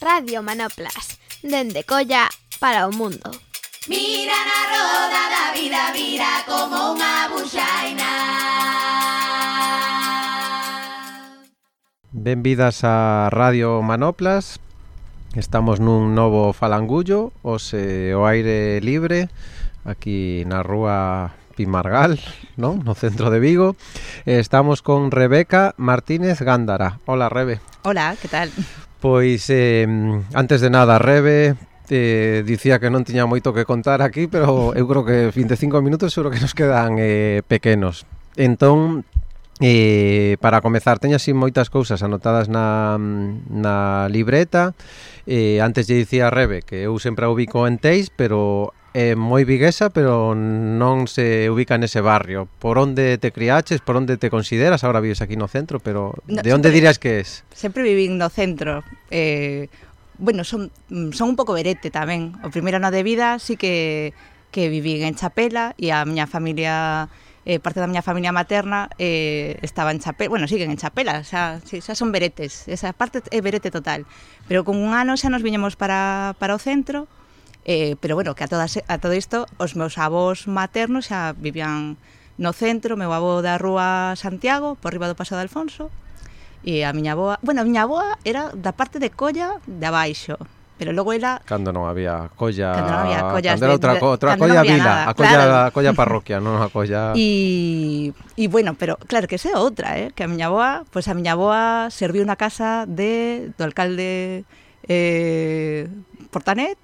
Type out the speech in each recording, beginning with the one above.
Radio Manoplas, dende Colla para o mundo. Mira na roda da vida, vira como unha buxaina. Benvidas a Radio Manoplas. Estamos nun novo falangullo, ose o aire libre, aquí na rúa Pimargal, non? No centro de Vigo. Estamos con Rebeca Martínez Gándara. Hola, Rebe. Hola, que tal? Pois, eh, antes de nada, Rebe, eh, dicía que non tiña moito que contar aquí, pero eu creo que 25 minutos seguro que nos quedan eh, pequenos. Entón, Eh, para comezar, teño así moitas cousas anotadas na, na libreta eh, Antes lle dicía a Rebe que eu sempre a ubico en Teis Pero é moi viguesa, pero non se ubica nese barrio. Por onde te criaches, por onde te consideras, agora vives aquí no centro, pero no, de onde dirías que es? Sempre vivín no centro. Eh, bueno, son, son un pouco verete tamén. O primeiro ano de vida sí que, que vivín en Chapela e a miña familia eh, parte da miña familia materna eh, estaba en Chapela, bueno, siguen en Chapela, xa, xa son veretes, esa parte é verete total. Pero con un ano xa nos viñemos para, para o centro, Eh, pero bueno, que a, todas, a todo isto os meus avós maternos xa vivían no centro, meu avó da rúa Santiago, por riba do Paso de Alfonso, e a miña avoa, bueno, a miña avoa era da parte de Colla de abaixo, pero logo era cando non había colla cando non había collas cando era outra, outra colla no vila nada, a colla claro. a colla parroquia non a colla e e bueno pero claro que esa é outra eh que a miña boa pois pues a miña boa serviu na casa de do alcalde eh Portanet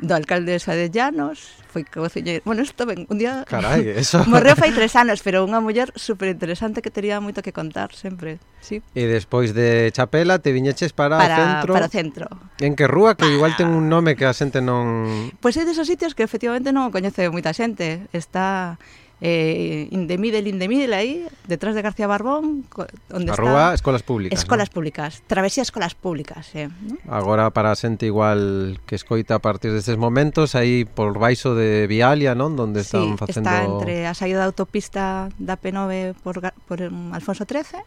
do alcaldesa de Llanos, foi cociñeiro. Bueno, isto ben, un día... Carai, eso... Morreu fai tres anos, pero unha muller super interesante que tería moito que contar sempre, sí. E despois de Chapela te viñeches para, para o centro... Para o centro. En que rúa, que para... igual ten un nome que a xente non... Pois pues é desos sitios que efectivamente non o coñece moita xente. Está eh, in the middle, in the middle aí, detrás de García Barbón, co- onde A está... escolas públicas. Escolas non? públicas, travesía escolas públicas, eh, ¿no? Agora para xente igual que escoita a partir destes momentos aí por baixo de Vialia, non? Donde están sí, facendo está entre a saída da autopista da P9 por, por Alfonso XIII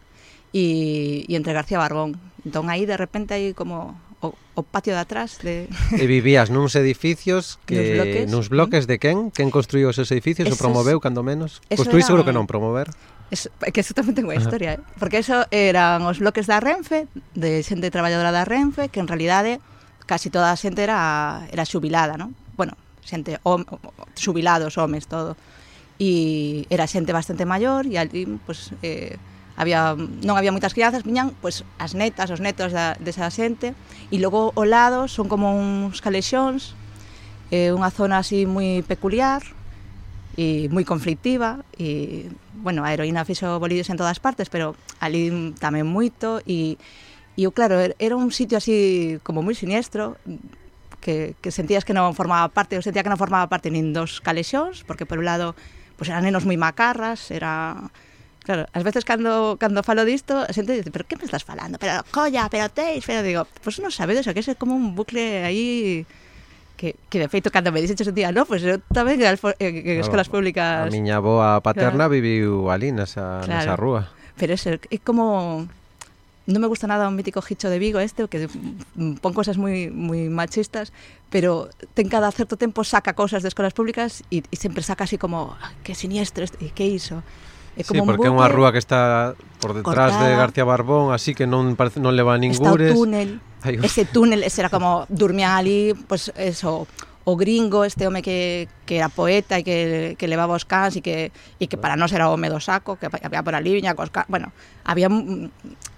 e, e entre García Barbón. Entón aí de repente hai como o, o patio de atrás de E vivías nuns edificios que nuns bloques, nuns mm. bloques de quen? Quen construiu esos edificios Esos- ou promoveu cando menos? eso pois Construí era- seguro que non promover. Eso, é que eso tamén ten unha historia, eh? porque eso eran os bloques da Renfe, de xente traballadora da Renfe, que en realidade casi toda a xente era era xubilada, non? Bueno, xente hom, xubilados, homes, todo. E era xente bastante maior e ali pues eh había, non había moitas crianzas, viñan pois, as netas, os netos da, desa xente, e logo ao lado son como uns calexóns, eh, unha zona así moi peculiar, e moi conflictiva, e, bueno, a heroína fixo bolillos en todas partes, pero ali tamén moito, e, e eu, claro, er, era un sitio así como moi siniestro, que, que sentías que non formaba parte, eu sentía que non formaba parte nin dos calexóns, porque por un lado, pois eran nenos moi macarras, era Claro, ás veces cando cando falo disto, a xente dice, pero que me estás falando? Pero colla, pero teis, pero digo, pois pues non sabedes, o que é como un bucle aí que, que de feito cando me dixeches un día, no, pois pues, eu tamén en, en escolas públicas. A miña boa paterna claro. viviu ali nesa, claro. nesa rúa. Pero eso, é como non me gusta nada o mítico Hicho de Vigo este, que pon cosas moi moi machistas, pero ten cada certo tempo saca cosas de escolas públicas e, e sempre saca así como que siniestro, e que iso. É como sí, porque é unha rúa que está por detrás cortada. de García Barbón, así que non parece non leva ningures. Está o túnel. Ay, ese túnel, ese era como dormían ali, pois pues eso, o gringo, este home que, que era poeta e que, que levaba os cans e que, e que para nós era o home do saco, que había por ali, viña cos cans, bueno, había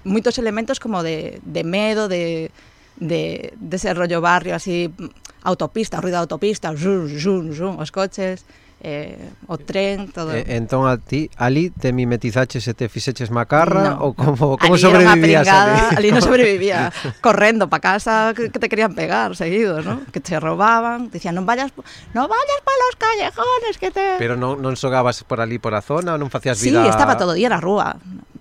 moitos elementos como de, de medo, de, de, de ese rollo barrio así, autopista, o ruido da autopista, zoom, zoom, zoom, os coches, eh, o tren, todo. E, entón a ti ali te mimetizaches e te fixeches macarra no. ou como como ali sobrevivías pringada, ali? ali non sobrevivía correndo pa casa que, que te querían pegar seguidos, ¿no? Que te robaban, decían, dicían non vayas non vayas pa los callejones que te Pero non non xogabas por ali por a zona, non facías vida Sí, estaba todo día na rúa.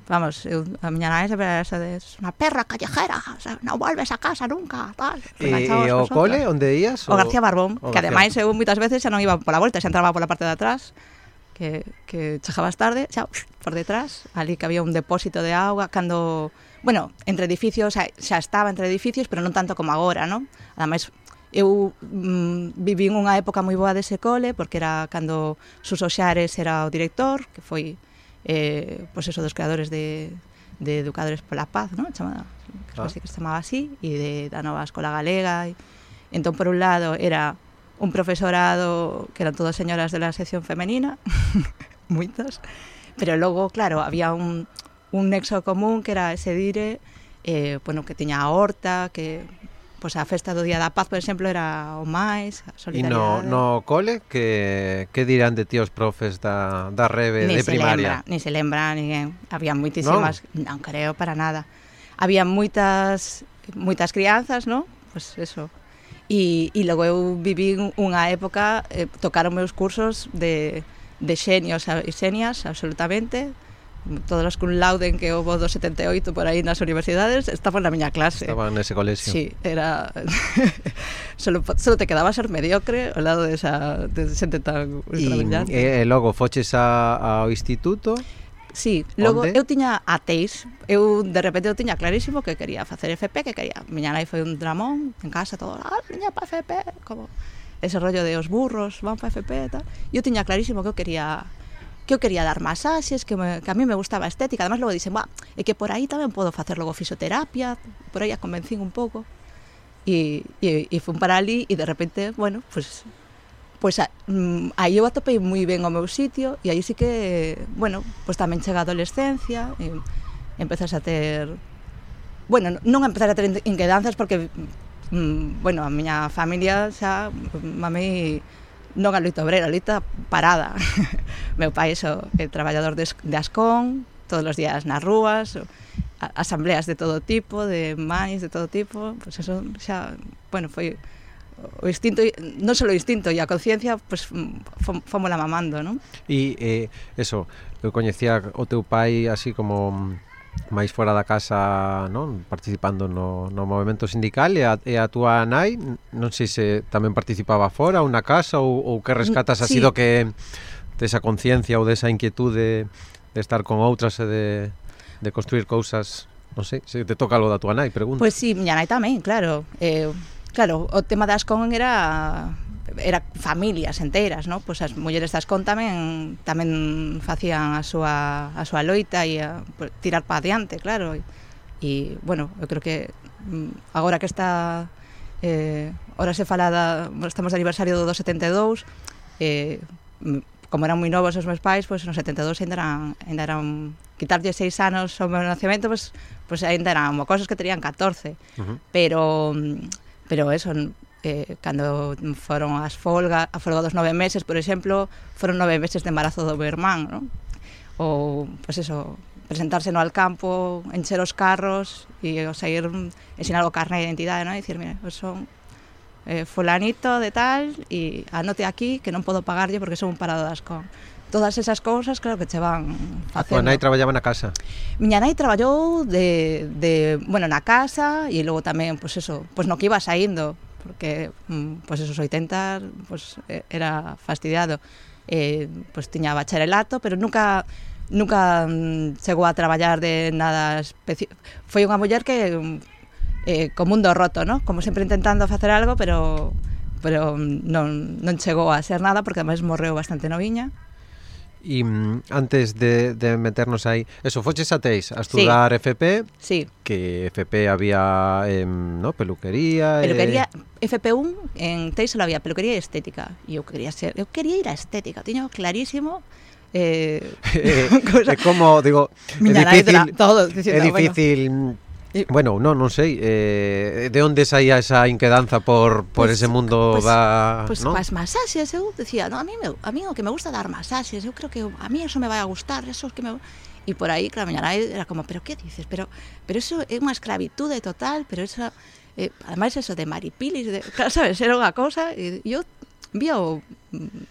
Vamos, eu, a miña nai sempre era esa de unha perra callejera, o sea, non volves a casa nunca, tal. E, e o cole, onde ías? O, o García Barbón, o García. que ademais eu moitas veces xa non iba pola volta, xa entraba pola parte de atrás, que, que chegabas tarde, xa por detrás, ali que había un depósito de auga, cando, bueno, entre edificios, xa, xa estaba entre edificios, pero non tanto como agora, non? Ademais, eu mm, vivín unha época moi boa dese cole, porque era cando Suso Xares era o director, que foi eh, pues eso, dos creadores de, de Educadores pola Paz, ¿no? chamada, que, ah. que se ah. chamaba así, e de, da nova Escola Galega. E, entón, por un lado, era un profesorado que eran todas señoras de la sección femenina, moitas, pero logo, claro, había un, un nexo común que era ese dire, eh, bueno, que tiña a horta, que pois a festa do Día da Paz, por exemplo, era o máis, a solidariedade. E no, no cole, que, que dirán de ti os profes da, da rebe ni de primaria? Lembra, ni se lembra, ninguén. Eh, había moitísimas, non, non creo para nada. Había moitas moitas crianzas, non? Pois pues eso. E, e logo eu viví unha época, eh, tocaron meus cursos de, de xenios e xenias, absolutamente, todas as cum lauden que houve do 78 por aí nas universidades estaban na miña clase. Estaban nese colexio. Sí, era solo, solo te quedaba ser mediocre ao lado desa de, de xente tan ultrabrillante. E, e eh, logo foches a, ao instituto? Sí, logo Onde? eu tiña a teis, eu de repente eu tiña clarísimo que quería facer FP, que quería. Miña nai foi un dramón en casa todo, ah, niña pa FP, como ese rollo de os burros, van pa FP e tal. Eu tiña clarísimo que eu quería que eu quería dar masaxes, que, me, que a mí me gustaba a estética, además logo dixen, "Bah, e que por aí tamén podo facer logo fisioterapia", por aí a convencín un pouco. E, e, e fun para ali e de repente, bueno, pues pois a, mm, aí eu atopei moi ben o meu sitio e aí sí que, bueno, pois tamén chega a adolescencia e empezas a ter bueno, non empezar a ter inquedanzas porque mm, bueno, a miña familia xa mamei non a loita obrera, a loita parada. meu pai eso, é traballador de, de Ascón, todos os días nas rúas, asambleas de todo tipo, de máis, de todo tipo, pois pues eso xa, bueno, foi o instinto, non só o instinto e a conciencia, pois pues, fomos mamando, non? E eh, eso, eu coñecía o teu pai así como máis fora da casa, non, participando no, no movimento sindical e a, e a túa nai, non sei se tamén participaba fora ou na casa ou, ou que rescatas así sí. do que desa conciencia ou desa inquietude de estar con outras e de, de construir cousas non sei, se te toca algo da tua nai, pregunta Pois pues sí, miña nai tamén, claro eh, Claro, o tema das con era era familias enteras, ¿no? Pois as mulleres das con tamén tamén facían a súa a súa loita e a, pues, tirar para adiante, claro. E, e bueno, eu creo que mm, agora que está eh, ora se fala da, estamos de aniversario do 72 eh, mm, como eran moi novos os meus pais, pois nos 72 ainda eran, ainda eran quitarlle seis anos ao meu nacemento, pois, pois ainda eran mocosos que terían 14. Uh -huh. Pero pero eso, eh, cando foron as folga, a folga dos nove meses, por exemplo, foron nove meses de embarazo do meu irmán, non? Ou, pois eso, presentarse no al campo, encher os carros e o sair, mm, ensinar o carné de identidade, non? E dicir, mira, son eh, fulanito de tal e anote aquí que non podo pagarlle porque son un parado das con todas esas cousas claro que che van ah, facendo. A tua nai traballaba na casa? Miña nai traballou de, de bueno, na casa e logo tamén, pois pues eso, pois pues no que iba saindo, porque pois pues esos 80 pois era fastidiado. Eh, pois tiña bacharelato, pero nunca nunca mm, chegou a traballar de nada específico. Foi unha muller que mm, eh, co mundo roto, ¿no? Como sempre intentando facer algo, pero pero non, non chegou a ser nada porque ademais morreu bastante noviña. E mm, antes de, de meternos aí, eso, foches a Teis a estudar sí. FP, sí. que FP había eh, no, peluquería... Eh. Peluquería, eh... FP1 en Teis solo había peluquería e estética, e eu quería ser, eu quería ir a estética, tiño clarísimo Eh, eh, cosa... eh, como digo, é difícil, todo, diciendo, é ah, difícil bueno. E... Bueno, non, non sei, eh, de onde saía esa inquedanza por, por pues, ese mundo pues, da... Pues ¿no? pues, masaxes, eu decía, no, a, mí, a mí o que me gusta dar masaxes, eu creo que a mí eso me vai a gustar, eso que me... E por aí, claro, miña nai era como, pero que dices? Pero, pero eso é unha esclavitude total, pero eso... Eh, ademais, eso de maripilis, de, claro, sabes, era unha cosa, e eu vía o,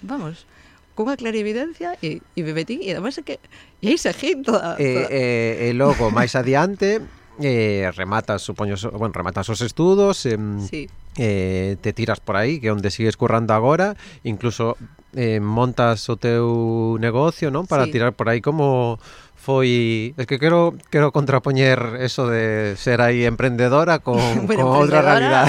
vamos, cunha clarividencia e, e me metí, e ademais é que, e aí seguí toda... Eh, eh, toda... E, e logo, máis adiante, eh, rematas, supoño, bueno, rematas os estudos, eh, sí. eh, te tiras por aí, que é onde sigues currando agora, incluso eh, montas o teu negocio, non? Para sí. tirar por aí como foi... Es que quero, quero contrapoñer eso de ser aí emprendedora con, bueno, con outra realidad.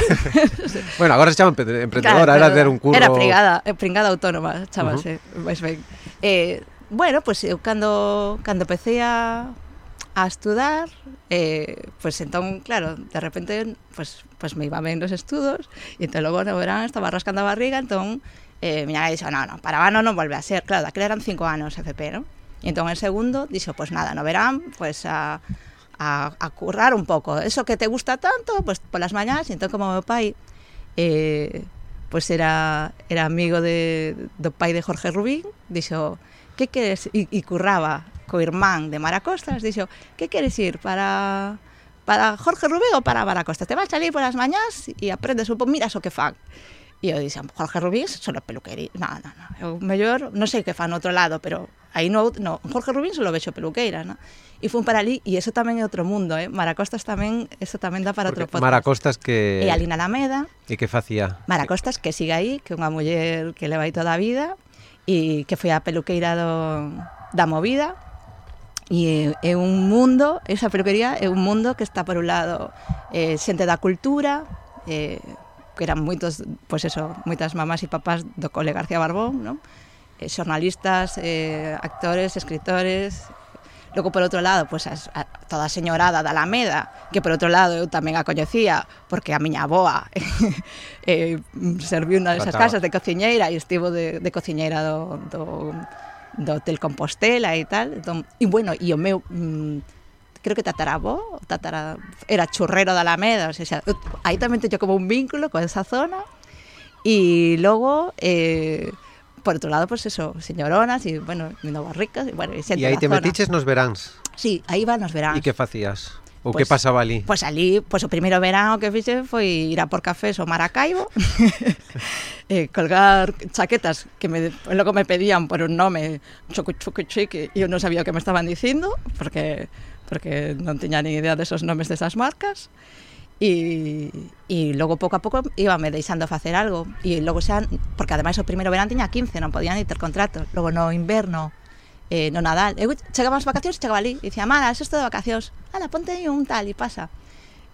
bueno, agora se chama emprendedora, claro, era ter un curro... Era pringada, pringada autónoma, chamase, uh -huh. máis ben. Eh, bueno, pois pues, eu cando, cando empecé a a estudar, eh, pues entón, claro, de repente, pues, pues me iba ben nos estudos, e entón logo no verán estaba rascando a barriga, entón eh, miña nai dixo, no, no, para vano non volve a ser, claro, daquela eran cinco anos FP, non? E entón en segundo dixo, pues nada, no verán, pues a, a, a currar un pouco, eso que te gusta tanto, pues polas mañás, e entón como meu pai, eh, pues era, era amigo de, do pai de Jorge Rubín, dixo, que queres? E, e curraba co irmán de Maracostas, dixo, que queres ir para para Jorge Rubín ou para Maracostas? Te vas ali polas mañás e aprendes un pouco, miras o que fan. E eu dixen, Jorge Rubín solo peluqueira. No, no, no. Eu mellor, non sei que fan no outro lado, pero aí no, no Jorge Rubín solo vexo peluqueira, no? E fun para ali, e eso tamén é outro mundo, eh? Maracostas tamén, eso tamén dá para Porque outro podcast. Maracostas que... E Alina Alameda. E que facía? Maracostas que siga aí, que é unha muller que leva aí toda a vida, e que foi a peluqueira do, da movida, E é, é un mundo, esa peluquería é un mundo que está por un lado eh, xente da cultura, eh, que eran moitos, pois eso, moitas mamás e papás do cole García Barbón, non? Eh, xornalistas, eh, actores, escritores, Logo, por outro lado, pois, pues, a, a, toda a señorada da Alameda, que por outro lado eu tamén a coñecía, porque a miña aboa eh, serviu nas esas casas de cociñeira e estivo de, de cociñeira do, do do Hotel Compostela e tal. Entón, e bueno, e o meu... Mm, creo que tatarabó, tatara, era churrero da Alameda, o sea, aí tamén teño como un vínculo con esa zona, e logo, eh, por outro lado, pues eso, señoronas, e bueno, novas ricas, e bueno, e xente E aí te zona. metiches nos veráns? Sí, aí va nos veráns. E que facías? O pues, que pasaba ali? Pois pues ali, pois pues, o primeiro verán que fixe foi ir a por cafés ao Maracaibo eh, colgar chaquetas que me, logo me pedían por un nome choco choco chique e eu non sabía o que me estaban dicindo porque porque non tiña ni idea desos nomes desas marcas. E, e logo pouco a pouco íbame deixando facer algo. E logo xa, porque ademais o primeiro verán tiña 15, non podía ni ter contrato. Logo no inverno eh, no Nadal. Eu chegaba as vacacións, chegaba ali e dicía, mala, sexto de vacacións, ala, ponte aí un tal e pasa.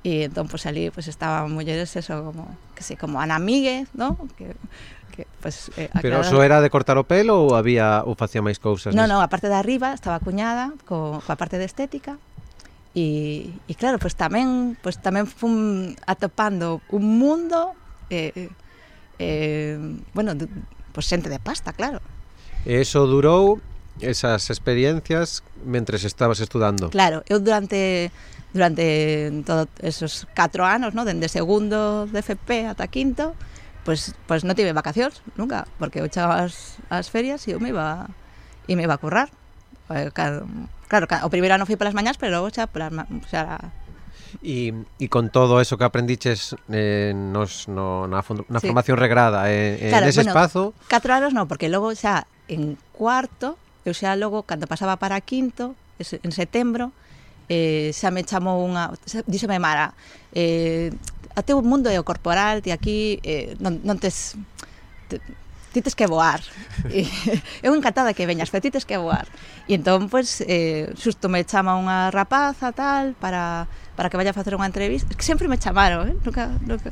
E entón, pois, pues, ali, pois, pues, estaban mulleres, eso, como, que sei, como Ana Míguez, ¿no? Que, que, pues, eh, Pero eso era de cortar o pelo ou había ou facía máis cousas? Non, non, a parte de arriba estaba cuñada co, coa parte de estética e, e claro, pois pues, tamén pois pues, tamén fun atopando un mundo eh, eh, bueno, pois pues, xente de pasta, claro. E eso durou esas experiencias mentres estabas estudando. Claro, eu durante durante todos esos 4 anos, ¿no? dende segundo de FP ata quinto, pues, pues non tive vacacións nunca, porque eu chegaba as, as ferias e eu me iba e me iba a currar. Eh, claro, claro o primeiro ano fui polas mañás, pero xa pelas, xa E, e con todo eso que aprendiches eh, nos, no, na, na sí. formación regrada eh, eh claro, en ese bueno, espazo... Catro anos non, porque logo xa en cuarto eu xa logo, cando pasaba para quinto, en setembro, eh, xa me chamou unha... Xa, díxeme Mara, eh, a teu mundo é o corporal, ti aquí eh, non, non tes... Te, ti tes que voar. E, eu encantada que veñas, pero ti tes que voar. E entón, pois, eh, xusto me chama unha rapaza tal para, para que vaya a facer unha entrevista. Es que sempre me chamaron, eh? Nunca, nunca,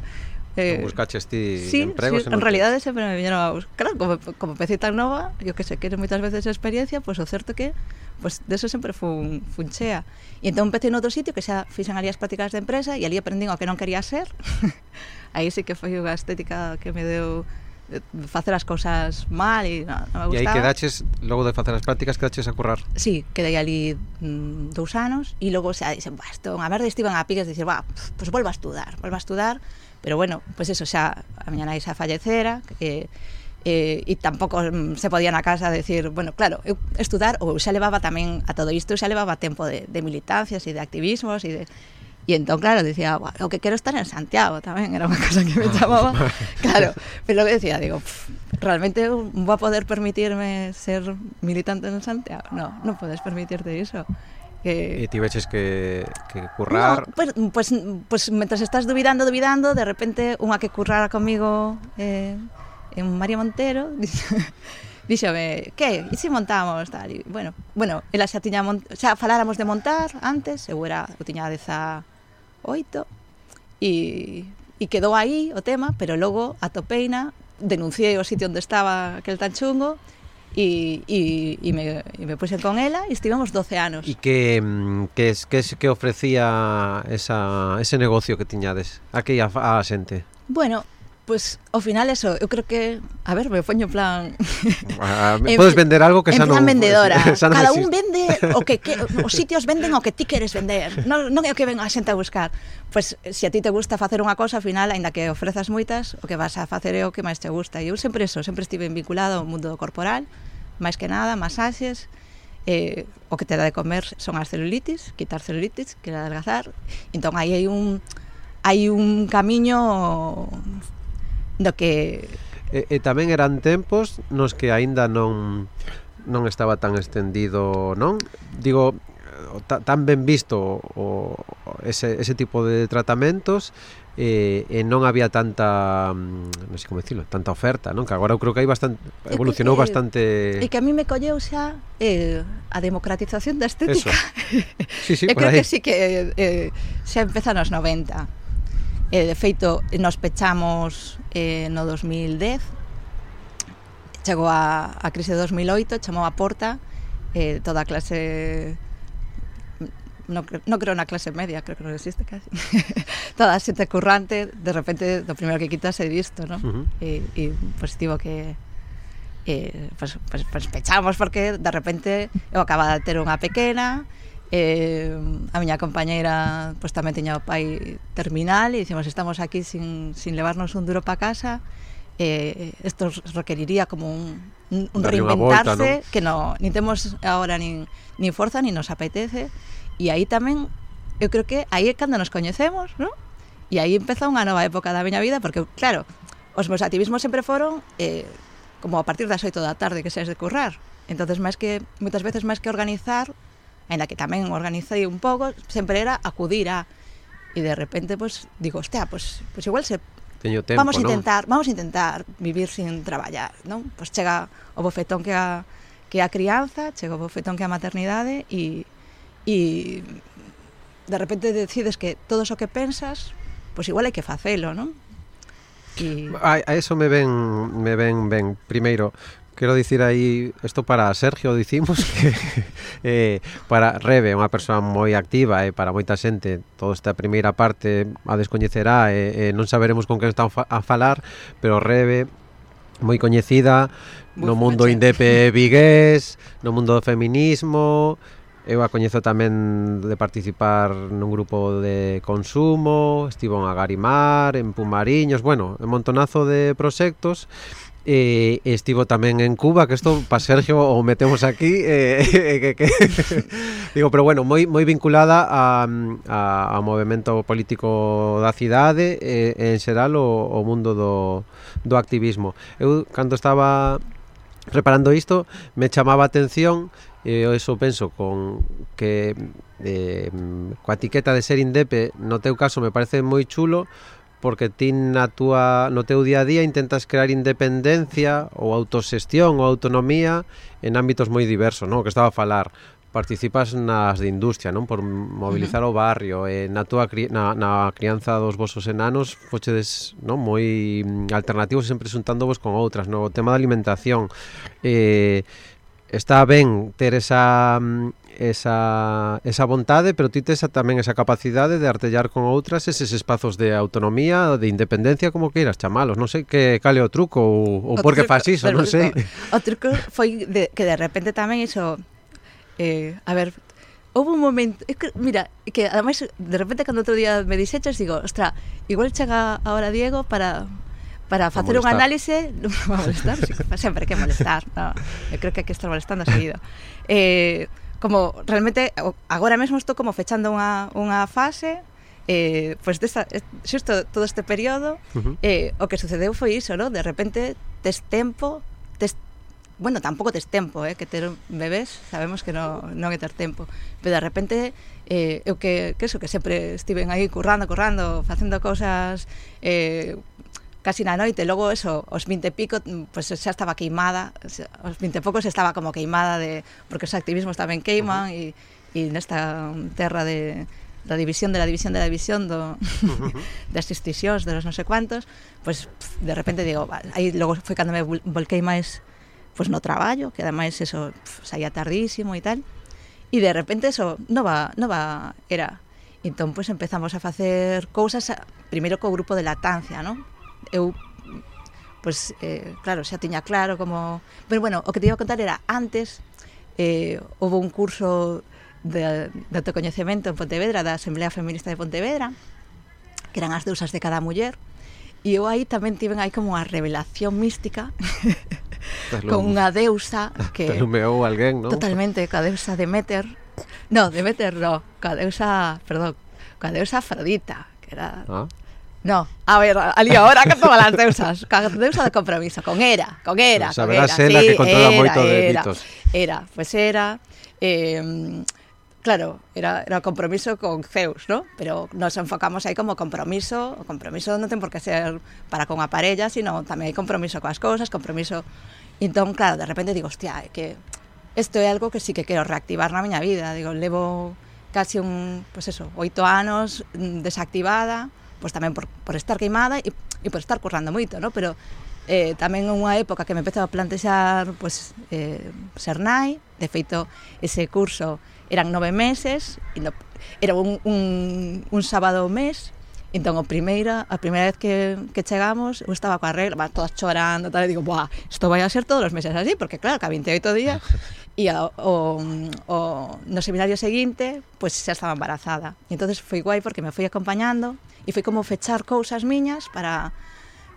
Eh, buscaches ti sí, empregos? Sí, en, realidad realidade sempre me viñeron a buscar. Claro, como, como peci tan nova, yo que sé, que moitas veces experiencia, pois pues, o certo que pues, deso sempre fun, fun chea. E entón empecé en outro sitio que xa fixen ali as prácticas de empresa e ali aprendín o que non quería ser. Aí sí que foi unha estética que me deu facer as cousas mal e non, non me gustaba. E aí quedaches, logo de facer as prácticas, quedaches a currar? Sí, quedei ali mm, dous anos e logo xa dixen, bah, isto a unha merda, estiven a piques de dicir, "Va, pois pues volvo a estudar, volvo a estudar pero bueno, pues eso xa a miña nai xa fallecera, eh, eh, e tampouco mm, se podía na casa decir, bueno, claro, eu estudar ou xa levaba tamén a todo isto, xa levaba tempo de, de militancias e de activismos e de E entón, claro, "Buah, o que quero estar en Santiago tamén, era unha cosa que me chamaba. claro, pero logo decía, digo, "Pff, realmente vou a poder permitirme ser militante en Santiago? No, non podes permitirte iso. que... E tiveches que, que currar... No, pues, pues, pues mentras estás duvidando, duvidando, de repente unha que currara comigo eh, en María Montero, díxome, que, e se montamos? Tal, e, bueno, bueno, ela xa tiña mont... xa faláramos de montar antes, eu era, eu tiña 18, e, e quedou aí o tema, pero logo atopeina, denunciei o sitio onde estaba aquel tan chungo, e, e, e, me, e me puse con ela e estivemos 12 anos. E que, mm, que, que, que ofrecía esa, ese negocio que tiñades? A que a, a xente? Bueno, Pois, pues, ao final, eso, eu creo que... A ver, me poño en plan... Ah, podes vender algo que xa non... En plan vendedora. Xa non Cada existe. un vende o que, que... Os sitios venden o que ti queres vender. Non, non é o que ven a xente a buscar. Pois, pues, se a ti te gusta facer unha cosa, ao final, aínda que ofrezas moitas, o que vas a facer é o que máis te gusta. E eu sempre eso, sempre estive vinculado ao mundo corporal, máis que nada, masaxes, eh, o que te dá de comer son as celulitis, quitar celulitis, que era adelgazar. Entón, aí hai un hai un camiño do que... E, e tamén eran tempos nos que aínda non non estaba tan extendido, non? Digo, tan ben visto o, ese, ese tipo de tratamentos eh, e non había tanta mm, non sei como dicirlo, tanta oferta, non? Que agora eu creo que aí bastante evolucionou que, bastante E que a mí me colleu xa eh, a democratización da estética. Eso. Sí, sí, eu creo aí. que sí que eh, eh, xa empeza nos 90. Eh, de feito, nos pechamos eh, no 2010 chegou a, a crise de 2008 chamou a porta eh, toda a clase no, no creo na clase media, creo que non existe casi. toda a xente currante, de repente, do primeiro que quitas é visto non? Uh -huh. E, e positivo que, eh, pues, pues, pues pechamos porque de repente eu acababa de ter unha pequena Eh, a miña compañeira pois, pues, tamén teña o pai terminal e dicimos estamos aquí sin, sin levarnos un duro pa casa eh, esto requeriría como un, un, un reinventarse volta, ¿no? que no, nin temos agora nin, nin forza, nin nos apetece e aí tamén, eu creo que aí é cando nos coñecemos, non? E aí empeza unha nova época da miña vida porque, claro, os meus activismos sempre foron eh, como a partir das 8 da tarde que seas de currar entonces máis que moitas veces máis que organizar en la que tamén organizei un pouco, sempre era acudir a e de repente pues digo, hostia, pues pues igual se Teño tempo, vamos a intentar, vamos a intentar vivir sin traballar, non? Pois pues chega o bofetón que a que a crianza, chega o bofetón que a maternidade e e de repente decides que todo o que pensas, pois pues igual hai que facelo, non? E... A, a eso me ven me ven ben primeiro quero dicir aí isto para Sergio dicimos que eh, para Rebe, unha persoa moi activa e eh, para moita xente, toda esta primeira parte a descoñecerá e eh, eh, non saberemos con quen están a falar, pero Rebe moi coñecida no mundo indepe vigués, no mundo do feminismo, Eu a coñezo tamén de participar nun grupo de consumo, estivo en Agarimar, en Pumariños, bueno, un montonazo de proxectos eh, estivo tamén en Cuba, que isto pa Sergio o metemos aquí eh, que, que, digo, pero bueno, moi moi vinculada a, a, ao movimento político da cidade eh, en xeral o, o mundo do, do activismo. Eu cando estaba preparando isto, me chamaba a atención e eh, eso penso con que eh, coa etiqueta de ser indepe no teu caso me parece moi chulo porque ti na túa, no teu día a día intentas crear independencia ou autoxestión ou autonomía en ámbitos moi diversos, non? O que estaba a falar participas nas de industria, non? Por mobilizar uh -huh. o barrio, e na túa cri na, na crianza dos vosos enanos fochedes, non, moi mm, alternativos sempre xuntándovos con outras, no o tema da alimentación. Eh, está ben ter esa mm, esa esa vontade, pero ti tes tamén esa capacidade de artellar con outras eses espazos de autonomía, de independencia, como queiras chamalos, non sei que cale o truco ou, ou por que faz iso, non sei. O truco foi de, que de repente tamén iso eh, a ver, houve un momento, que, mira, que ademais de repente cando outro día me disechas digo, ostra, igual chega agora Diego para para facer un análise non va molestar, sempre que molestar no, eu creo que hai que estar molestando a seguido. Eh, como realmente agora mesmo estou como fechando unha, unha fase eh, pois pues desta, eh, xusto todo este período eh, o que sucedeu foi iso, no? de repente tes tempo tes, bueno, tampouco tes tempo eh, que ter bebés, sabemos que non, non é ter tempo pero de repente eh, eu que, que eso, que sempre estiven aí currando, currando facendo cousas eh, casi na noite, logo eso, os 20 e pico, pues xa estaba queimada, os 20 e poucos estaba como queimada de porque os activismos tamén queiman uh -huh. e, e nesta terra de da división de la división de la división do, uh -huh. das distincións de los non sei cuantos, pois pues, de repente digo, aí logo foi cando me volquei máis pois pues, no traballo, que ademais eso pf, saía tardísimo e tal. E de repente eso nova nova era. Entón, pois pues, empezamos a facer cousas, primeiro co grupo de latancia, non? eu pois eh, claro, xa tiña claro como, pero bueno, o que te iba a contar era antes eh houve un curso de, de autocoñecemento en Pontevedra da Asamblea Feminista de Pontevedra, que eran as deusas de cada muller, e eu aí tamén tiven aí como a revelación mística con unha deusa que talumeou alguén, non? Totalmente, coa deusa Demeter. No, Demeter no, Coa deusa, perdón, coa deusa Afrodita, que era ah. No, a ver, ali ahora que todas as deusas, ca deusa de compromiso, con era, con era, pues con era. Sela sí, que controla era, moito de era, mitos. Era, pois pues era, eh, claro, era, era compromiso con Zeus, ¿no? Pero nos enfocamos aí como compromiso, o compromiso non ten por que ser para con a parella, sino tamén hai compromiso coas cousas, compromiso... Entón, claro, de repente digo, hostia, é que isto é algo que sí que quero reactivar na miña vida, digo, levo casi un, pues eso, oito anos mm, desactivada, pois tamén por, por estar queimada e, e por estar currando moito, no? pero eh, tamén unha época que me empezaba a plantexar pois, eh, ser nai, de feito ese curso eran nove meses, e no, era un, un, un sábado ao mes, Entón, o primeira, a primeira vez que, que chegamos, eu estaba coa regla, va, todas chorando, tal, e digo, buah, isto vai a ser todos os meses así, porque claro, que a 28 días, e ao, o, o, no seminario seguinte, pois pues, xa estaba embarazada. E entonces foi guai porque me fui acompañando, E foi como fechar cousas miñas para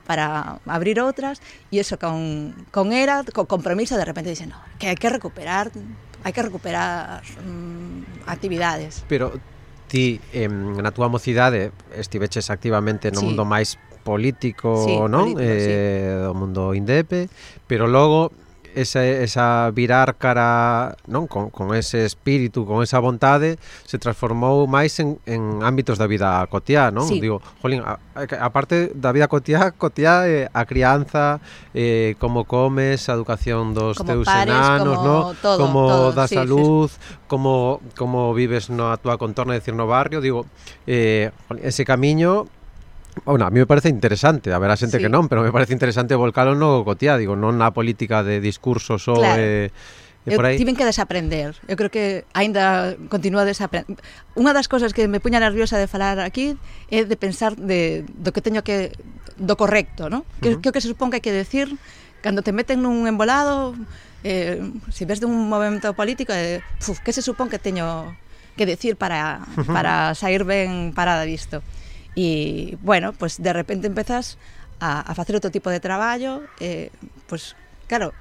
para abrir outras e eso con, con era, con compromiso de repente dicen, no, que hai que recuperar hai que recuperar mm, actividades. Pero ti eh, na túa mocidade estiveches activamente no sí. mundo máis político, sí, non? Político, eh, sí. do mundo indepe, pero logo esa, esa virar cara non con, con ese espírito, con esa vontade se transformou máis en, en ámbitos da vida cotiá, non? Sí. Digo, jolín, a, a parte da vida cotiá, cotiá é eh, a crianza, eh, como comes, a educación dos como teus pares, enanos, como no? Todo, como todo, da sí, salud, sí, sí. como como vives no a túa contorna, decir, no barrio, digo, eh, ese camiño Bueno, a mí me parece interesante, a ver a xente sí. que non, pero me parece interesante volcalo no cotía, digo, non na política de discursos ou claro. eh, Eu por aí... tiven que desaprender. Eu creo que aínda continúa desaprender. Unha das cousas que me puña nerviosa de falar aquí é de pensar de, do que teño que do correcto, ¿no? Que, uh -huh. que o que se supón que hai que decir cando te meten nun embolado, eh, se ves dun movimento político, eh, puf, que se supón que teño que decir para, para sair ben parada disto. Uh e, bueno, pues de repente empezas a, a facer outro tipo de traballo, eh, pues, claro,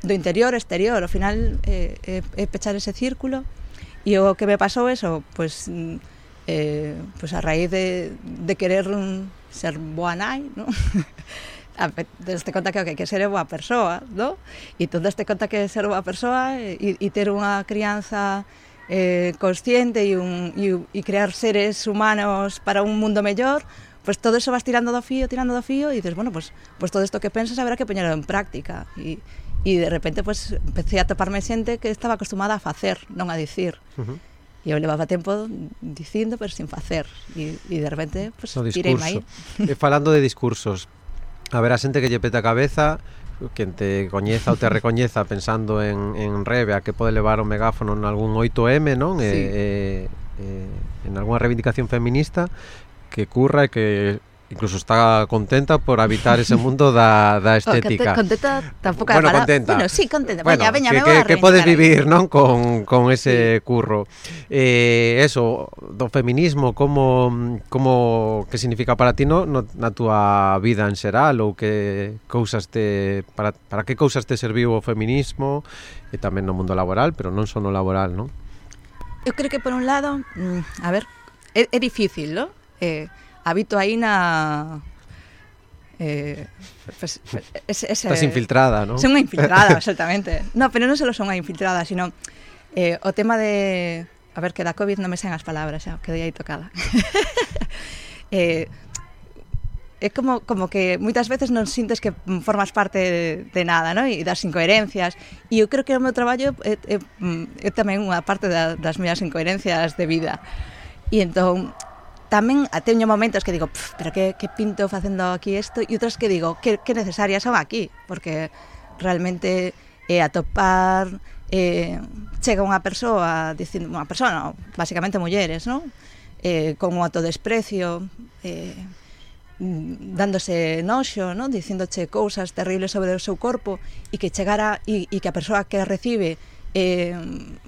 do interior, exterior, ao final é eh, eh, pechar ese círculo, e o que me pasou eso, pues, mm, eh, pues a raíz de, de querer mm, ser boa nai, ¿no? deste conta que o que hai que ser é boa persoa, ¿no? E todo deste conta que ser boa persoa e, eh, e ter unha crianza eh, consciente e, un, e, e crear seres humanos para un mundo mellor, pues todo eso vas tirando do fío, tirando do fío e dices, bueno, pues, pues todo isto que pensas habrá que poñelo en práctica e, e de repente pues empecé a toparme xente que estaba acostumada a facer, non a dicir. Uh -huh. E eu levaba tempo dicindo, pero sin facer. E, e de repente, pues, no tirei aí. E eh, falando de discursos, a ver, a xente que lle peta a cabeza, quen te coñeza ou te recoñeza pensando en, en Rebe a que pode levar o megáfono en algún 8M, non? Sí. eh, eh, en algunha reivindicación feminista que curra e que incluso está contenta por habitar ese mundo da, da estética. Oh, contenta tampouco bueno, para... contenta. Bueno, sí, contenta. Bueno, veña, veña, que, me que, que podes vivir, non, con, con ese sí. curro. Eh, eso, do feminismo, como como que significa para ti no, no na túa vida en xeral ou que cousas te para para que cousas te serviu o feminismo e tamén no mundo laboral, pero non só no laboral, non? Eu creo que por un lado, mm, a ver, é, é difícil, ¿no? Eh, habito aí na Eh, pues, ese, ese, Estás infiltrada, non? Son unha infiltrada, exactamente. No, pero non só son unha infiltrada, sino eh, o tema de... A ver, que da COVID non me sen as palabras, xa, quedei aí tocada. eh, é como, como que moitas veces non sintes que formas parte de, de nada, non? E das incoherencias. E eu creo que o meu traballo é, é, é tamén unha parte da, das miñas incoherencias de vida. E entón, tamén teño momentos que digo, pero que, que pinto facendo aquí isto, e outras que digo, que, que necesarias son aquí, porque realmente eh, atopar eh, chega unha persoa dicindo unha persoa, basicamente mulleres, non? Eh, con un autodesprecio, eh, dándose noxo, non? dicindoche cousas terribles sobre o seu corpo e que chegara e, e que a persoa que recibe eh,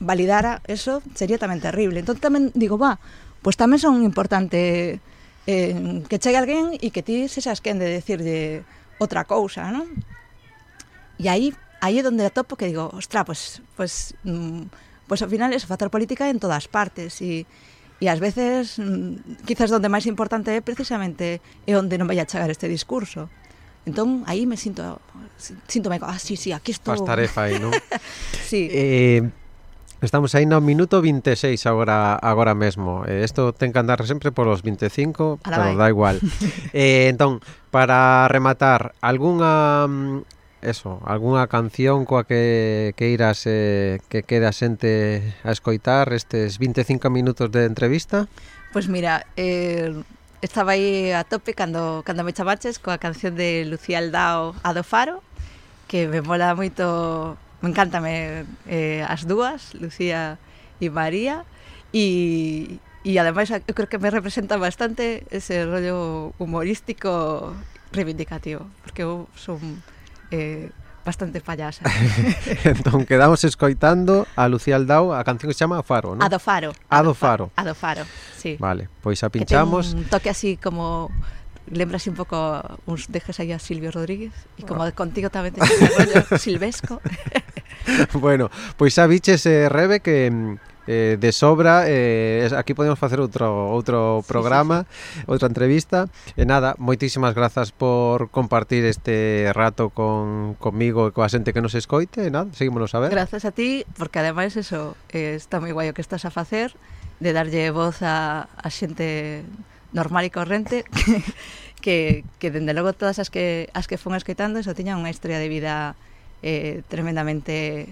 validara eso sería tamén terrible. Entón tamén digo, va, pois tamén son importante eh, que chegue alguén e que ti sexas quen de decirlle outra cousa, non? E aí, aí é onde atopo que digo, ostra, pois, pois, mm, pois ao final é facer política en todas partes e, e ás veces mm, quizás onde máis importante é precisamente é onde non vai a chegar este discurso. Entón, aí me sinto, sinto me, ah, sí, sí, aquí estou. Faz tarefa aí, non? sí. Eh, Estamos aí no minuto 26 agora agora mesmo. Eh, isto ten que andar sempre por os 25, pero vai. da igual. eh, entón, para rematar, algunha mm, eso, algunha canción coa que que irás eh, que queda xente a escoitar estes 25 minutos de entrevista? Pois pues mira, eh estaba aí a tope cando, cando me chamaches coa canción de Lucía Aldao, A do Faro, que me mola moito Me encantame eh, as dúas, Lucía e María, e, e ademais eu creo que me representa bastante ese rollo humorístico reivindicativo, porque eu son eh, bastante payasa. entón, quedamos escoitando a Lucía Aldao, a canción que se chama Faro, non? A do Faro. A do Faro. A do Faro, sí. Vale, pois a pinchamos. Que ten un toque así como lembras un pouco uns dejes aí a Silvio Rodríguez e como oh. contigo tamén te rollo silvesco bueno, pois xa biches eh, Rebe que eh, de sobra eh, aquí podemos facer outro outro programa, sí, sí, sí. outra entrevista e nada, moitísimas grazas por compartir este rato con comigo e coa xente que nos escoite e nada, seguímonos a ver Grazas a ti, porque ademais eso eh, está moi guai o que estás a facer de darlle voz a, a xente normal e corrente que, que, que dende logo todas as que as que fun escoitando eso tiñan unha historia de vida eh, tremendamente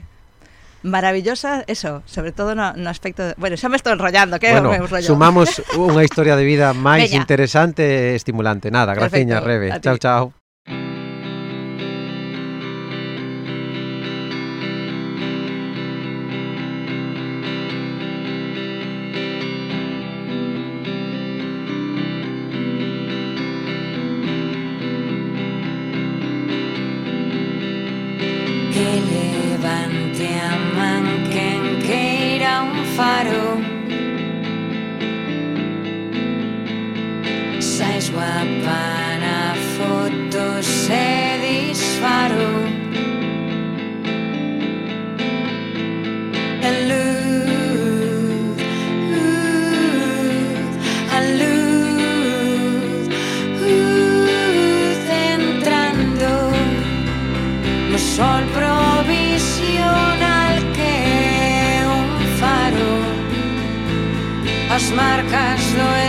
maravillosa, eso, sobre todo no, no aspecto... De, bueno, xa me estou enrollando, que bueno, me rollo. sumamos unha historia de vida máis interesante e estimulante. Nada, graciña, Rebe. Chao, chao. shadow каждое